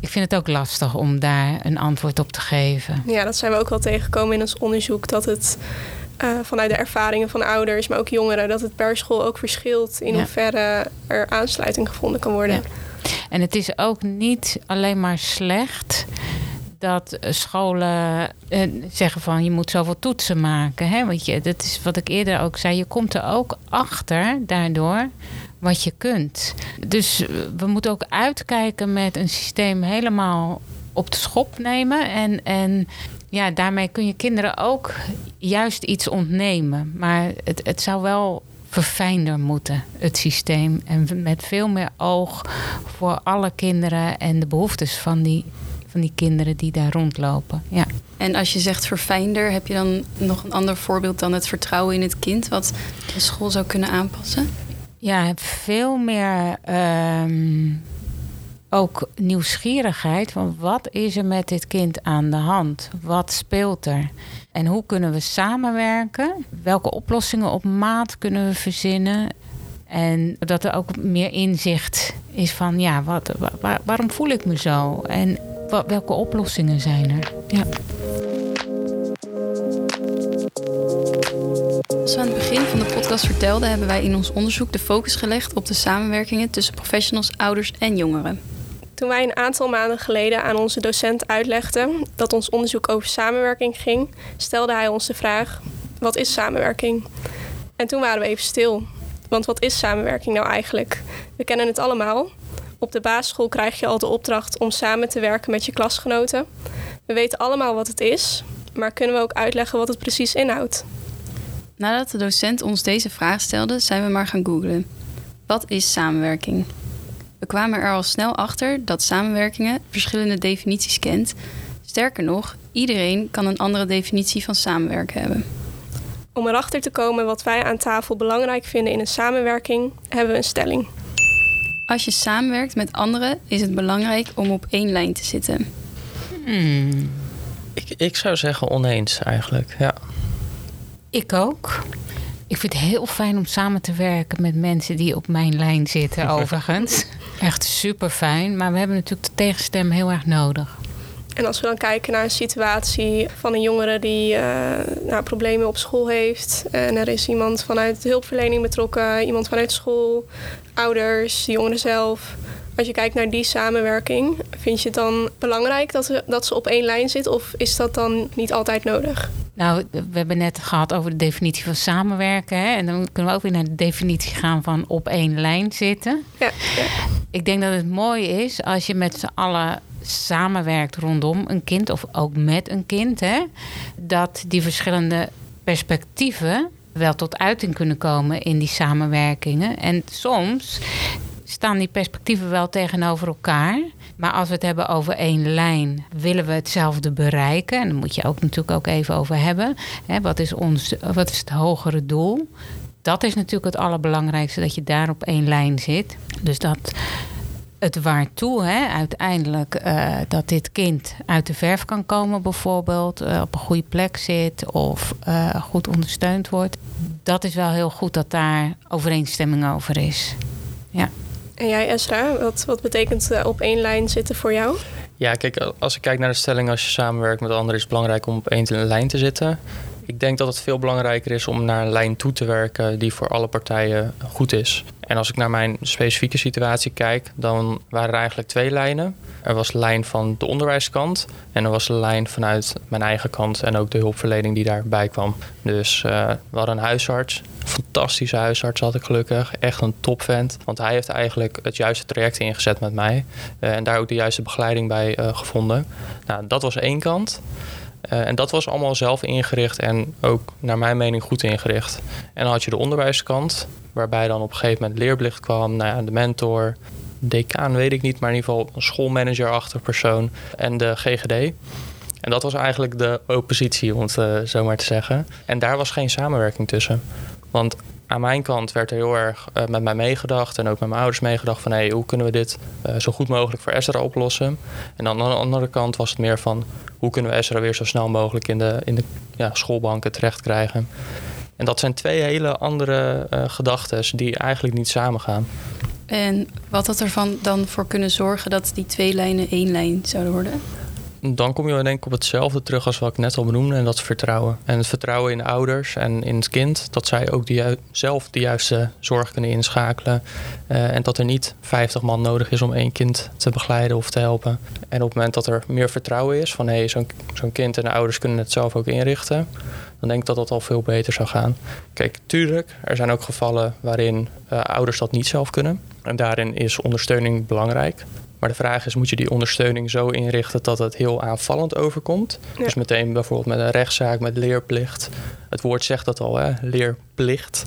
ik vind het ook lastig om daar een antwoord op te geven. Ja, dat zijn we ook wel tegengekomen in ons onderzoek. Dat het eh, vanuit de ervaringen van ouders, maar ook jongeren, dat het per school ook verschilt in Ja. hoeverre er aansluiting gevonden kan worden. Ja. En het is ook niet alleen maar slecht dat scholen eh, zeggen van je moet zoveel toetsen maken. Hè? Want je, dat is wat ik eerder ook zei. Je komt er ook achter daardoor wat je kunt. Dus eh, we moeten ook uitkijken met een systeem helemaal op de schop nemen. En, en ja, daarmee kun je kinderen ook juist iets ontnemen. Maar het, het zou wel verfijnder moeten, het systeem. En met veel meer oog voor alle kinderen en de behoeftes van die, van die kinderen die daar rondlopen. Ja. En als je zegt verfijnder, heb je dan nog een ander voorbeeld dan het vertrouwen in het kind, wat de school zou kunnen aanpassen? Ja, veel meer ehm, ook nieuwsgierigheid van wat is er met dit kind aan de hand? Wat speelt er? En hoe kunnen we samenwerken? Welke oplossingen op maat kunnen we verzinnen? En dat er ook meer inzicht is van ja, wat, wa- wa- waarom voel ik me zo? En welke oplossingen zijn er? Ja. Zoals we aan het begin van de podcast vertelden, hebben wij in ons onderzoek de focus gelegd op de samenwerkingen tussen professionals, ouders en jongeren. Toen wij een aantal maanden geleden aan onze docent uitlegden dat ons onderzoek over samenwerking ging, stelde hij ons de vraag: wat is samenwerking? En toen waren we even stil. Want wat is samenwerking nou eigenlijk? We kennen het allemaal. Op de basisschool krijg je al de opdracht om samen te werken met je klasgenoten. We weten allemaal wat het is, maar kunnen we ook uitleggen wat het precies inhoudt? Nadat de docent ons deze vraag stelde, zijn we maar gaan googlen. Wat is samenwerking? We kwamen er al snel achter dat samenwerkingen verschillende definities kent. Sterker nog, iedereen kan een andere definitie van samenwerken hebben. Om erachter te komen wat wij aan tafel belangrijk vinden in een samenwerking, hebben we een stelling. Als je samenwerkt met anderen, is het belangrijk om op één lijn te zitten. Hmm. Ik, ik zou zeggen oneens eigenlijk. Ja. Ik ook. Ik vind het heel fijn om samen te werken met mensen die op mijn lijn zitten, (laughs) overigens. Echt super fijn. Maar we hebben natuurlijk de tegenstem heel erg nodig. En als we dan kijken naar een situatie van een jongere die eh, nou, problemen op school heeft. En er is iemand vanuit de hulpverlening betrokken, iemand vanuit school, ouders, de jongeren zelf. Als je kijkt naar die samenwerking, vind je het dan belangrijk dat, ze- dat ze op één lijn zitten? Of is dat dan niet altijd nodig? Nou, we hebben net gehad over de definitie van samenwerken. Hè? En dan kunnen we ook weer naar de definitie gaan van op één lijn zitten. Ja, ja. Ik denk dat het mooi is als je met z'n allen samenwerkt rondom een kind of ook met een kind. Hè? Dat die verschillende perspectieven wel tot uiting kunnen komen in die samenwerkingen. En soms staan die perspectieven wel tegenover elkaar. Maar als we het hebben over één lijn, willen we hetzelfde bereiken. En daar moet je ook natuurlijk ook even over hebben. Hè, wat, is ons, wat is het hogere doel? Dat is natuurlijk het allerbelangrijkste, dat je daar op één lijn zit. Dus dat het waartoe, hè, uiteindelijk, eh, dat dit kind uit de verf kan komen, bijvoorbeeld, eh, op een goede plek zit of eh, goed ondersteund wordt. Dat is wel heel goed dat daar overeenstemming over is. Ja. En jij, Esra, wat, wat betekent op één lijn zitten voor jou? Ja, kijk, als ik kijk naar de stelling, als je samenwerkt met anderen, is het belangrijk om op één lijn te zitten. Ik denk dat het veel belangrijker is om naar een lijn toe te werken die voor alle partijen goed is. En als ik naar mijn specifieke situatie kijk, dan waren er eigenlijk twee lijnen. Er was de lijn van de onderwijskant en er was de lijn vanuit mijn eigen kant en ook de hulpverlening die daarbij kwam. Dus eh, we hadden een huisarts, fantastische huisarts had ik gelukkig, echt een topvent. Want hij heeft eigenlijk het juiste traject ingezet met mij eh, en daar ook de juiste begeleiding bij eh, gevonden. Nou, dat was één kant. Uh, en dat was allemaal zelf ingericht en ook naar mijn mening goed ingericht. En dan had je de onderwijskant, waarbij dan op een gegeven moment leerplicht kwam, nou ja, de mentor, decaan weet ik niet, maar in ieder geval een schoolmanager-achtig persoon en de GGD. En dat was eigenlijk de oppositie, om het uh, zo maar te zeggen. En daar was geen samenwerking tussen. Want aan mijn kant werd er heel erg uh, met mij meegedacht en ook met mijn ouders meegedacht van hey, hoe kunnen we dit uh, zo goed mogelijk voor Ezra oplossen. En aan de andere kant was het meer van hoe kunnen we Ezra weer zo snel mogelijk in de, in de ja, schoolbanken terecht krijgen. En dat zijn twee hele andere uh, gedachten die eigenlijk niet samengaan. En wat had ervan dan voor kunnen zorgen dat die twee lijnen één lijn zouden worden? Dan kom je denk ik op hetzelfde terug als wat ik net al benoemde. En dat is vertrouwen. En het vertrouwen in de ouders en in het kind. Dat zij ook die, zelf de juiste zorg kunnen inschakelen. Uh, en dat er niet 50 man nodig is om één kind te begeleiden of te helpen. En op het moment dat er meer vertrouwen is van hé, hey, zo'n kind en de ouders kunnen het zelf ook inrichten. Dan denk ik dat dat al veel beter zou gaan. Kijk, tuurlijk, er zijn ook gevallen waarin uh, ouders dat niet zelf kunnen. En daarin is ondersteuning belangrijk. Maar de vraag is, moet je die ondersteuning zo inrichten dat het heel aanvallend overkomt? Ja. Dus meteen bijvoorbeeld met een rechtszaak, met leerplicht. Het woord zegt dat al, hè? leerplicht.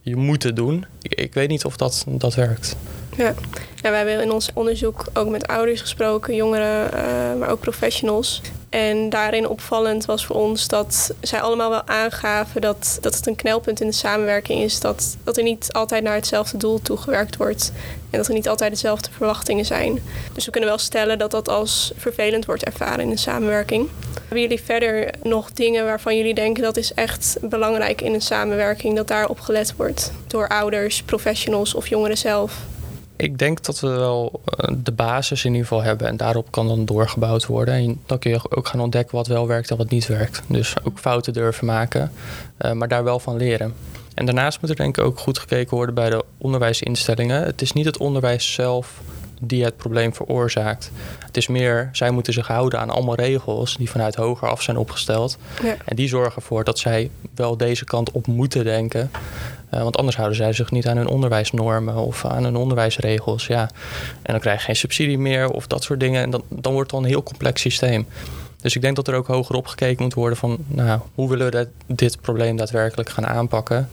Je moet het doen. Ik, ik weet niet of dat, dat werkt. Ja. ja, we hebben in ons onderzoek ook met ouders gesproken, jongeren, uh, maar ook professionals. En daarin opvallend was voor ons dat zij allemaal wel aangaven dat, dat het een knelpunt in de samenwerking is. Dat, dat er niet altijd naar hetzelfde doel toegewerkt wordt. En dat er niet altijd dezelfde verwachtingen zijn. Dus we kunnen wel stellen dat dat als vervelend wordt ervaren in de samenwerking. Hebben jullie verder nog dingen waarvan jullie denken dat is echt belangrijk in een samenwerking, dat daarop gelet wordt door ouders, professionals of jongeren zelf? Ik denk dat we wel eh, de basis in ieder geval hebben en daarop kan dan doorgebouwd worden. En dan kun je ook gaan ontdekken wat wel werkt en wat niet werkt. Dus ook fouten durven maken, uh, maar daar wel van leren. En daarnaast moet er denk ik ook goed gekeken worden bij de onderwijsinstellingen. Het is niet het onderwijs zelf die het probleem veroorzaakt. Het is meer, zij moeten zich houden aan allemaal regels die vanuit hoger af zijn opgesteld. Ja. En die zorgen ervoor dat zij wel deze kant op moeten denken. Uh, want anders houden zij zich niet aan hun onderwijsnormen of aan hun onderwijsregels. Ja. En dan krijg je geen subsidie meer of dat soort dingen. En dan, dan wordt het al een heel complex systeem. Dus ik denk dat er ook hoger op gekeken moet worden van nou, hoe willen we dat, dit probleem daadwerkelijk gaan aanpakken.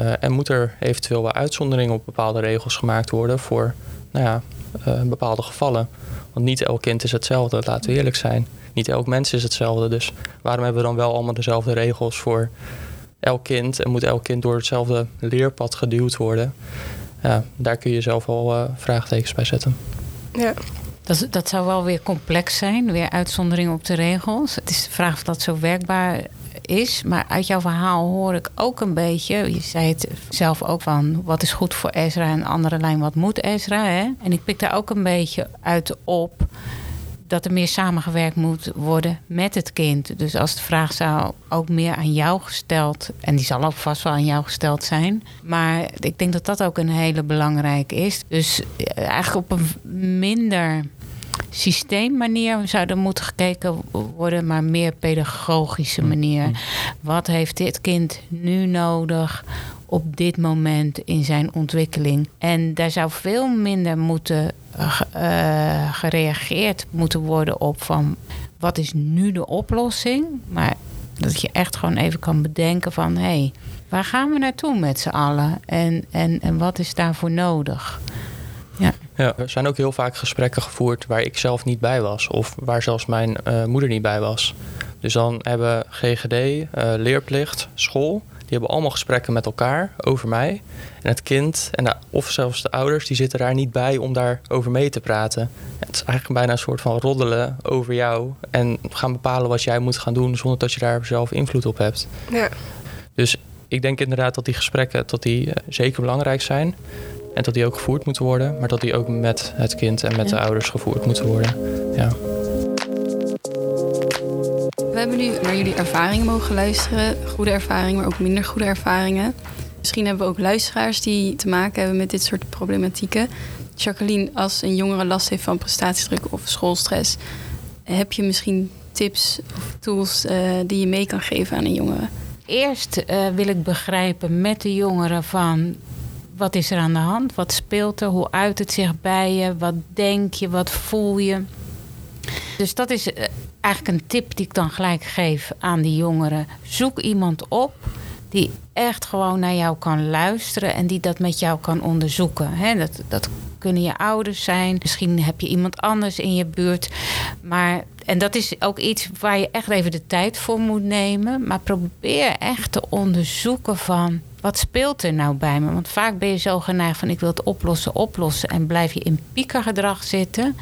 Uh, en moet er eventueel wel uitzonderingen op bepaalde regels gemaakt worden voor nou ja, uh, bepaalde gevallen. Want niet elk kind is hetzelfde, laten we eerlijk zijn. Niet elk mens is hetzelfde. Dus waarom hebben we dan wel allemaal dezelfde regels voor elk kind? En moet elk kind door hetzelfde leerpad geduwd worden? Ja, daar kun je zelf al uh, vraagtekens bij zetten. Ja. Dat, dat zou wel weer complex zijn, weer uitzonderingen op de regels. Het is de vraag of dat zo werkbaar is. Maar uit jouw verhaal hoor ik ook een beetje. Je zei het zelf ook van wat is goed voor Ezra en andere lijn wat moet Ezra. Hè? En ik pik daar ook een beetje uit op dat er meer samengewerkt moet worden met het kind. Dus als de vraag zou ook meer aan jou gesteld, en die zal ook vast wel aan jou gesteld zijn. Maar ik denk dat dat ook een hele belangrijke is. Dus eh, eigenlijk op een minder systeemmanier zou er moeten gekeken worden, maar meer pedagogische manier. Mm. Wat heeft dit kind nu nodig? Op dit moment in zijn ontwikkeling. En daar zou veel minder moeten uh, gereageerd moeten worden op van wat is nu de oplossing. Maar dat je echt gewoon even kan bedenken van hé, hey, waar gaan we naartoe met z'n allen? En, en, en wat is daarvoor nodig? Ja. ja, er zijn ook heel vaak gesprekken gevoerd waar ik zelf niet bij was. Of waar zelfs mijn uh, moeder niet bij was. Dus dan hebben GGD, leerplicht, school die hebben allemaal gesprekken met elkaar over mij. En het kind en de, of zelfs de ouders, die zitten daar niet bij om daar over mee te praten. Het is eigenlijk bijna een soort van roddelen over jou. En gaan bepalen wat jij moet gaan doen zonder dat je daar zelf invloed op hebt. Ja. Dus ik denk inderdaad dat die gesprekken dat die, uh, zeker belangrijk zijn. En dat die ook gevoerd moeten worden. Maar dat die ook met het kind en met ja. de ouders gevoerd moeten worden. Ja. Hebben nu naar jullie ervaringen mogen luisteren. Goede ervaringen, maar ook minder goede ervaringen. Misschien hebben we ook luisteraars die te maken hebben met dit soort problematieken. Jacqueline, als een jongere last heeft van prestatiedruk of schoolstress, heb je misschien tips of tools uh, die je mee kan geven aan een jongere? Eerst uh, wil ik begrijpen met de jongeren van wat is er aan de hand? Wat speelt er? Hoe uit het zich bij je? Wat denk je? Wat voel je? Dus dat is uh, eigenlijk een tip die ik dan gelijk geef aan die jongeren. Zoek iemand op die echt gewoon naar jou kan luisteren en die dat met jou kan onderzoeken. Dat, dat kunnen je ouders zijn, misschien heb je iemand anders in je buurt. Maar, en dat is ook iets waar je echt even de tijd voor moet nemen. Maar probeer echt te onderzoeken van wat speelt er nou bij me? Want vaak ben je zo geneigd van ik wil het oplossen, oplossen en blijf je in piekergedrag zitten.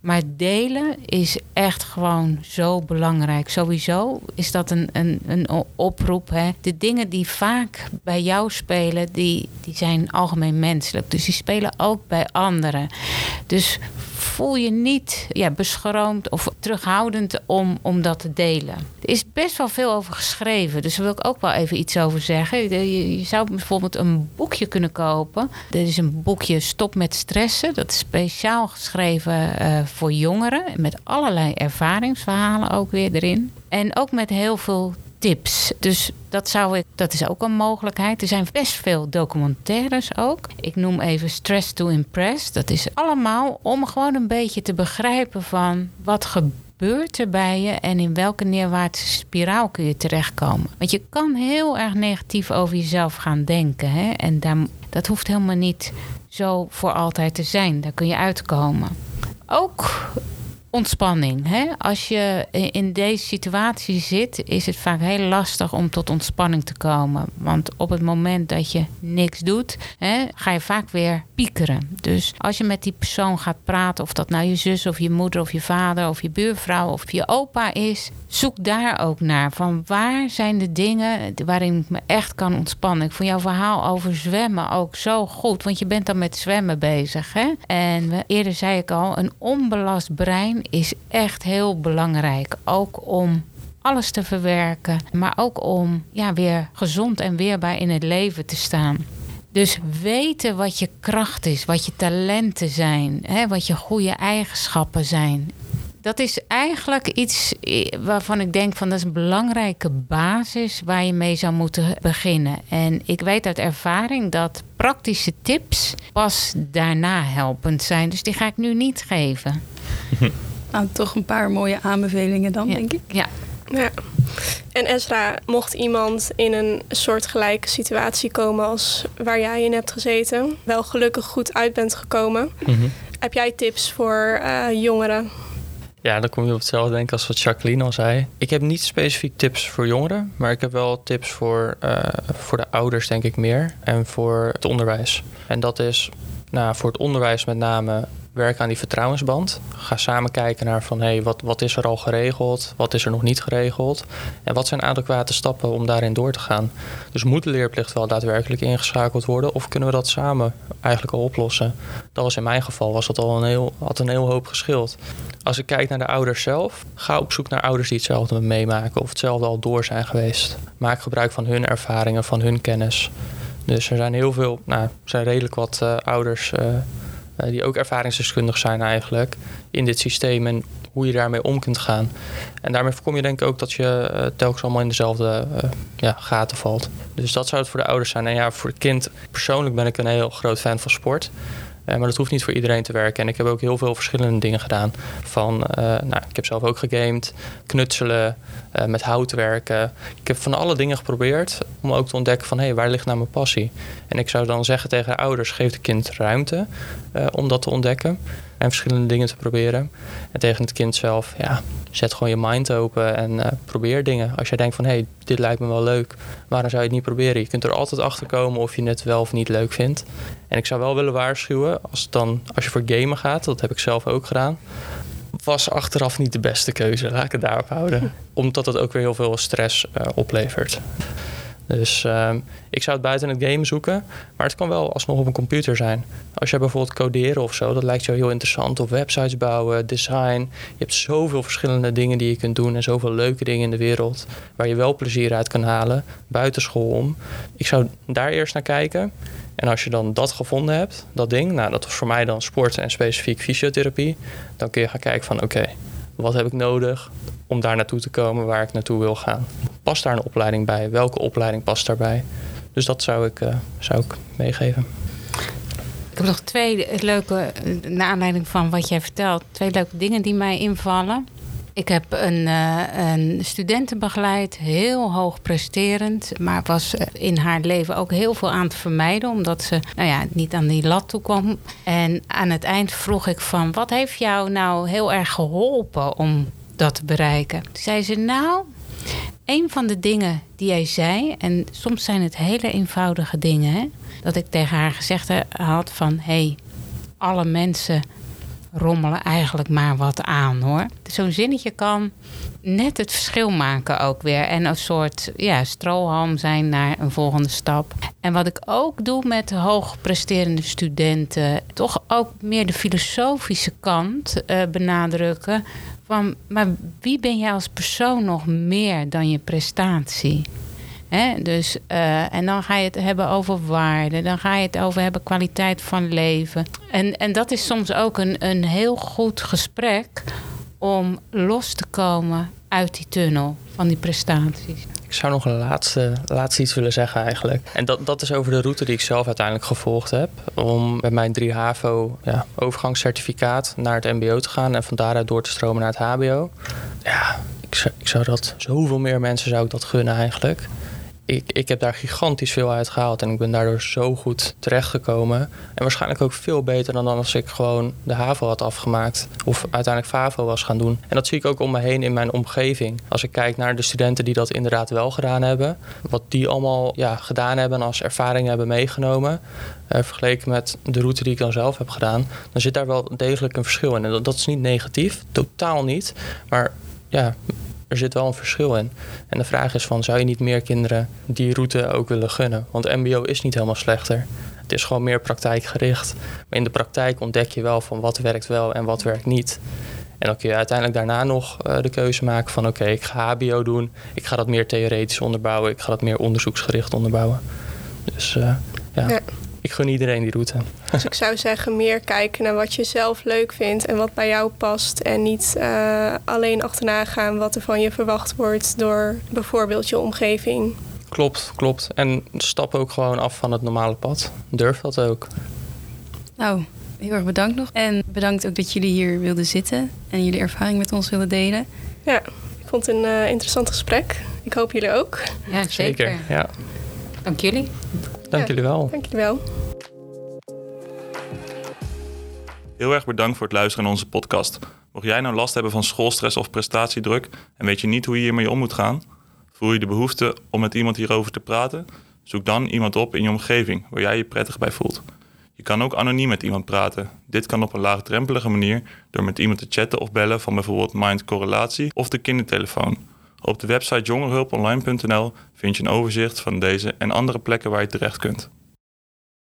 Maar delen is echt gewoon zo belangrijk. Sowieso is dat een, een, een oproep. Hè. De dingen die vaak bij jou spelen, die, die zijn algemeen menselijk. Dus die spelen ook bij anderen. Dus voel je niet ja, beschroomd of terughoudend om, om dat te delen. Er is best wel veel over geschreven, dus daar wil ik ook wel even iets over zeggen. Je, zou bijvoorbeeld een boekje kunnen kopen. Er is een boekje Stop met stressen. Dat is speciaal geschreven uh, voor jongeren. Met allerlei ervaringsverhalen ook weer erin. En ook met heel veel tips. Dus dat, zou ik, dat is ook een mogelijkheid. Er zijn best veel documentaires ook. Ik noem even Stress to Impress. Dat is allemaal om gewoon een beetje te begrijpen van wat gebeurt er bij je en in welke neerwaartse spiraal kun je terechtkomen. Want je kan heel erg negatief over jezelf gaan denken. Hè? En dat hoeft helemaal niet zo voor altijd te zijn. Daar kun je uitkomen. Ook ontspanning. Hè? Als je in deze situatie zit, is het vaak heel lastig om tot ontspanning te komen. Want op het moment dat je niks doet, hè, ga je vaak weer piekeren. Dus als je met die persoon gaat praten, of dat nou je zus of je moeder of je vader of je buurvrouw of je opa is, zoek daar ook naar. Van waar zijn de dingen waarin ik me echt kan ontspannen? Ik vond jouw verhaal over zwemmen ook zo goed, want je bent dan met zwemmen bezig. Hè? En eerder zei ik al, een onbelast brein is echt heel belangrijk. Ook om alles te verwerken, maar ook om ja, weer gezond en weerbaar in het leven te staan. Dus weten wat je kracht is, wat je talenten zijn, hè, wat je goede eigenschappen zijn. Dat is eigenlijk iets waarvan ik denk van dat is een belangrijke basis waar je mee zou moeten beginnen. En ik weet uit ervaring dat praktische tips pas daarna helpend zijn. Dus die ga ik nu niet geven. (laughs) Nou, toch een paar mooie aanbevelingen dan, denk ik. Ja. ja. En Ezra, mocht iemand in een soortgelijke situatie komen als waar jij in hebt gezeten, wel gelukkig goed uit bent gekomen, mhm. heb jij tips voor uh, jongeren? Ja, dan kom je op hetzelfde denken als wat Jacqueline al zei. Ik heb niet specifiek tips voor jongeren, maar ik heb wel tips voor, uh, voor de ouders, denk ik meer. En voor het onderwijs. En dat is nou, voor het onderwijs met name werk aan die vertrouwensband. Ga samen kijken naar van hey, wat, wat is er al geregeld, wat is er nog niet geregeld en wat zijn adequate stappen om daarin door te gaan. Dus moet de leerplicht wel daadwerkelijk ingeschakeld worden of kunnen we dat samen eigenlijk al oplossen? Dat was in mijn geval was dat al een heel, had een heel hoop geschild. Als ik kijk naar de ouders zelf, ga op zoek naar ouders die hetzelfde meemaken of hetzelfde al door zijn geweest. Maak gebruik van hun ervaringen, van hun kennis. Dus er zijn heel veel, nou, er zijn redelijk wat uh, ouders eh, die ook ervaringsdeskundig zijn eigenlijk in dit systeem en hoe je daarmee om kunt gaan. En daarmee voorkom je denk ik ook dat je uh, telkens allemaal in dezelfde uh, ja, gaten valt. Dus dat zou het voor de ouders zijn. En ja, voor het kind persoonlijk ben ik een heel groot fan van sport. Uh, maar dat hoeft niet voor iedereen te werken. En ik heb ook heel veel verschillende dingen gedaan. Van, nou, ik heb zelf ook gegamed, knutselen, met hout werken. Ik heb van alle dingen geprobeerd om ook te ontdekken van... hé, hey, waar ligt nou mijn passie? En ik zou dan zeggen tegen de ouders, geef het kind ruimte om dat te ontdekken en verschillende dingen te proberen. En tegen het kind zelf, ja, zet gewoon je mind open en uh, probeer dingen. Als jij denkt van, hé, hey, dit lijkt me wel leuk, waarom zou je het niet proberen? Je kunt er altijd achter komen of je het wel of niet leuk vindt. En ik zou wel willen waarschuwen, als, dan, als je voor gamen gaat, dat heb ik zelf ook gedaan was achteraf niet de beste keuze, laat ik het daarop houden. (laughs) Omdat het ook weer heel veel stress uh, oplevert. Dus uh, ik zou het buiten het game zoeken, maar het kan wel alsnog op een computer zijn. Als je bijvoorbeeld coderen of zo, dat lijkt jou heel interessant. Of websites bouwen, design. Je hebt zoveel verschillende dingen die je kunt doen en zoveel leuke dingen in de wereld waar je wel plezier uit kan halen, buiten school om. Ik zou daar eerst naar kijken. En als je dan dat gevonden hebt, dat ding, nou dat was voor mij dan sport en specifiek fysiotherapie, dan kun je gaan kijken van oké, wat heb ik nodig om daar naartoe te komen waar ik naartoe wil gaan? Past daar een opleiding bij? Welke opleiding past daarbij? Dus dat zou ik, uh, zou ik meegeven. Ik heb nog twee leuke, naar aanleiding van wat jij vertelt, twee leuke dingen die mij invallen. Ik heb een, uh, een studenten begeleid, heel hoog presterend. Maar was in haar leven ook heel veel aan te vermijden. Omdat ze nou ja, niet aan die lat toe kwam. En aan het eind vroeg ik van... wat heeft jou nou heel erg geholpen om dat te bereiken? Toen zei ze, nou... Een van de dingen die jij zei... en soms zijn het hele eenvoudige dingen... Hè, dat ik tegen haar gezegd had van... hé, hey, alle mensen rommelen eigenlijk maar wat aan hoor. Zo'n zinnetje kan net het verschil maken ook weer. En een soort ja, strohalm zijn naar een volgende stap. En wat ik ook doe met hoogpresterende studenten, toch ook meer de filosofische kant uh, benadrukken. Van, maar wie ben jij als persoon nog meer dan je prestatie? Dus, uh, en dan ga je het hebben over waarde. Dan ga je het over hebben kwaliteit van leven. En, en dat is soms ook een, een heel goed gesprek om los te komen uit die tunnel van die prestaties. Ik zou nog een laatste, laatste iets willen zeggen eigenlijk. En dat, dat is over de route die ik zelf uiteindelijk gevolgd heb. Om met mijn 3 HAVO ja, overgangscertificaat naar het mbo te gaan... en van daaruit door te stromen naar het hbo. Ja, ik zou, ik zou dat... Zoveel meer mensen zou ik dat gunnen eigenlijk ik, ik heb daar gigantisch veel uit gehaald. En ik ben daardoor zo goed terechtgekomen. En waarschijnlijk ook veel beter dan als ik gewoon de HAVO had afgemaakt. Of uiteindelijk FAVO was gaan doen. En dat zie ik ook om me heen in mijn omgeving. Als ik kijk naar de studenten die dat inderdaad wel gedaan hebben. Wat die allemaal ja, gedaan hebben en als ervaring hebben meegenomen. Uh, vergeleken met de route die ik dan zelf heb gedaan. Dan zit daar wel degelijk een verschil in. En dat is niet negatief. Totaal niet. Maar ja, er zit wel een verschil in. En de vraag is van, zou je niet meer kinderen die route ook willen gunnen? Want mbo is niet helemaal slechter. Het is gewoon meer praktijkgericht. Maar in de praktijk ontdek je wel van wat werkt wel en wat werkt niet. En dan kun je uiteindelijk daarna nog uh, de keuze maken van... oké, ik ga hbo doen, ik ga dat meer theoretisch onderbouwen... ik ga dat meer onderzoeksgericht onderbouwen. Dus ja. ja ik gun iedereen die route. Dus ik zou zeggen, meer kijken naar wat je zelf leuk vindt en wat bij jou past. En niet uh, alleen achterna gaan wat er van je verwacht wordt door bijvoorbeeld je omgeving. Klopt, klopt. En stap ook gewoon af van het normale pad. Durf dat ook. Nou, heel erg bedankt nog. En bedankt ook dat jullie hier wilden zitten en jullie ervaring met ons willen delen. Ja, ik vond het een uh, interessant gesprek. Ik hoop jullie ook. Ja, zeker. zeker ja. Dank jullie. Dank jullie wel. Dank jullie wel. Heel erg bedankt voor het luisteren naar onze podcast. Mocht jij nou last hebben van schoolstress of prestatiedruk en weet je niet hoe je hiermee om moet gaan, voel je de behoefte om met iemand hierover te praten, zoek dan iemand op in je omgeving waar jij je prettig bij voelt. Je kan ook anoniem met iemand praten. Dit kan op een laagdrempelige manier door met iemand te chatten of bellen van bijvoorbeeld Mind Correlatie of de kindertelefoon. Op de website jongerhulponline.nl vind je een overzicht van deze en andere plekken waar je terecht kunt.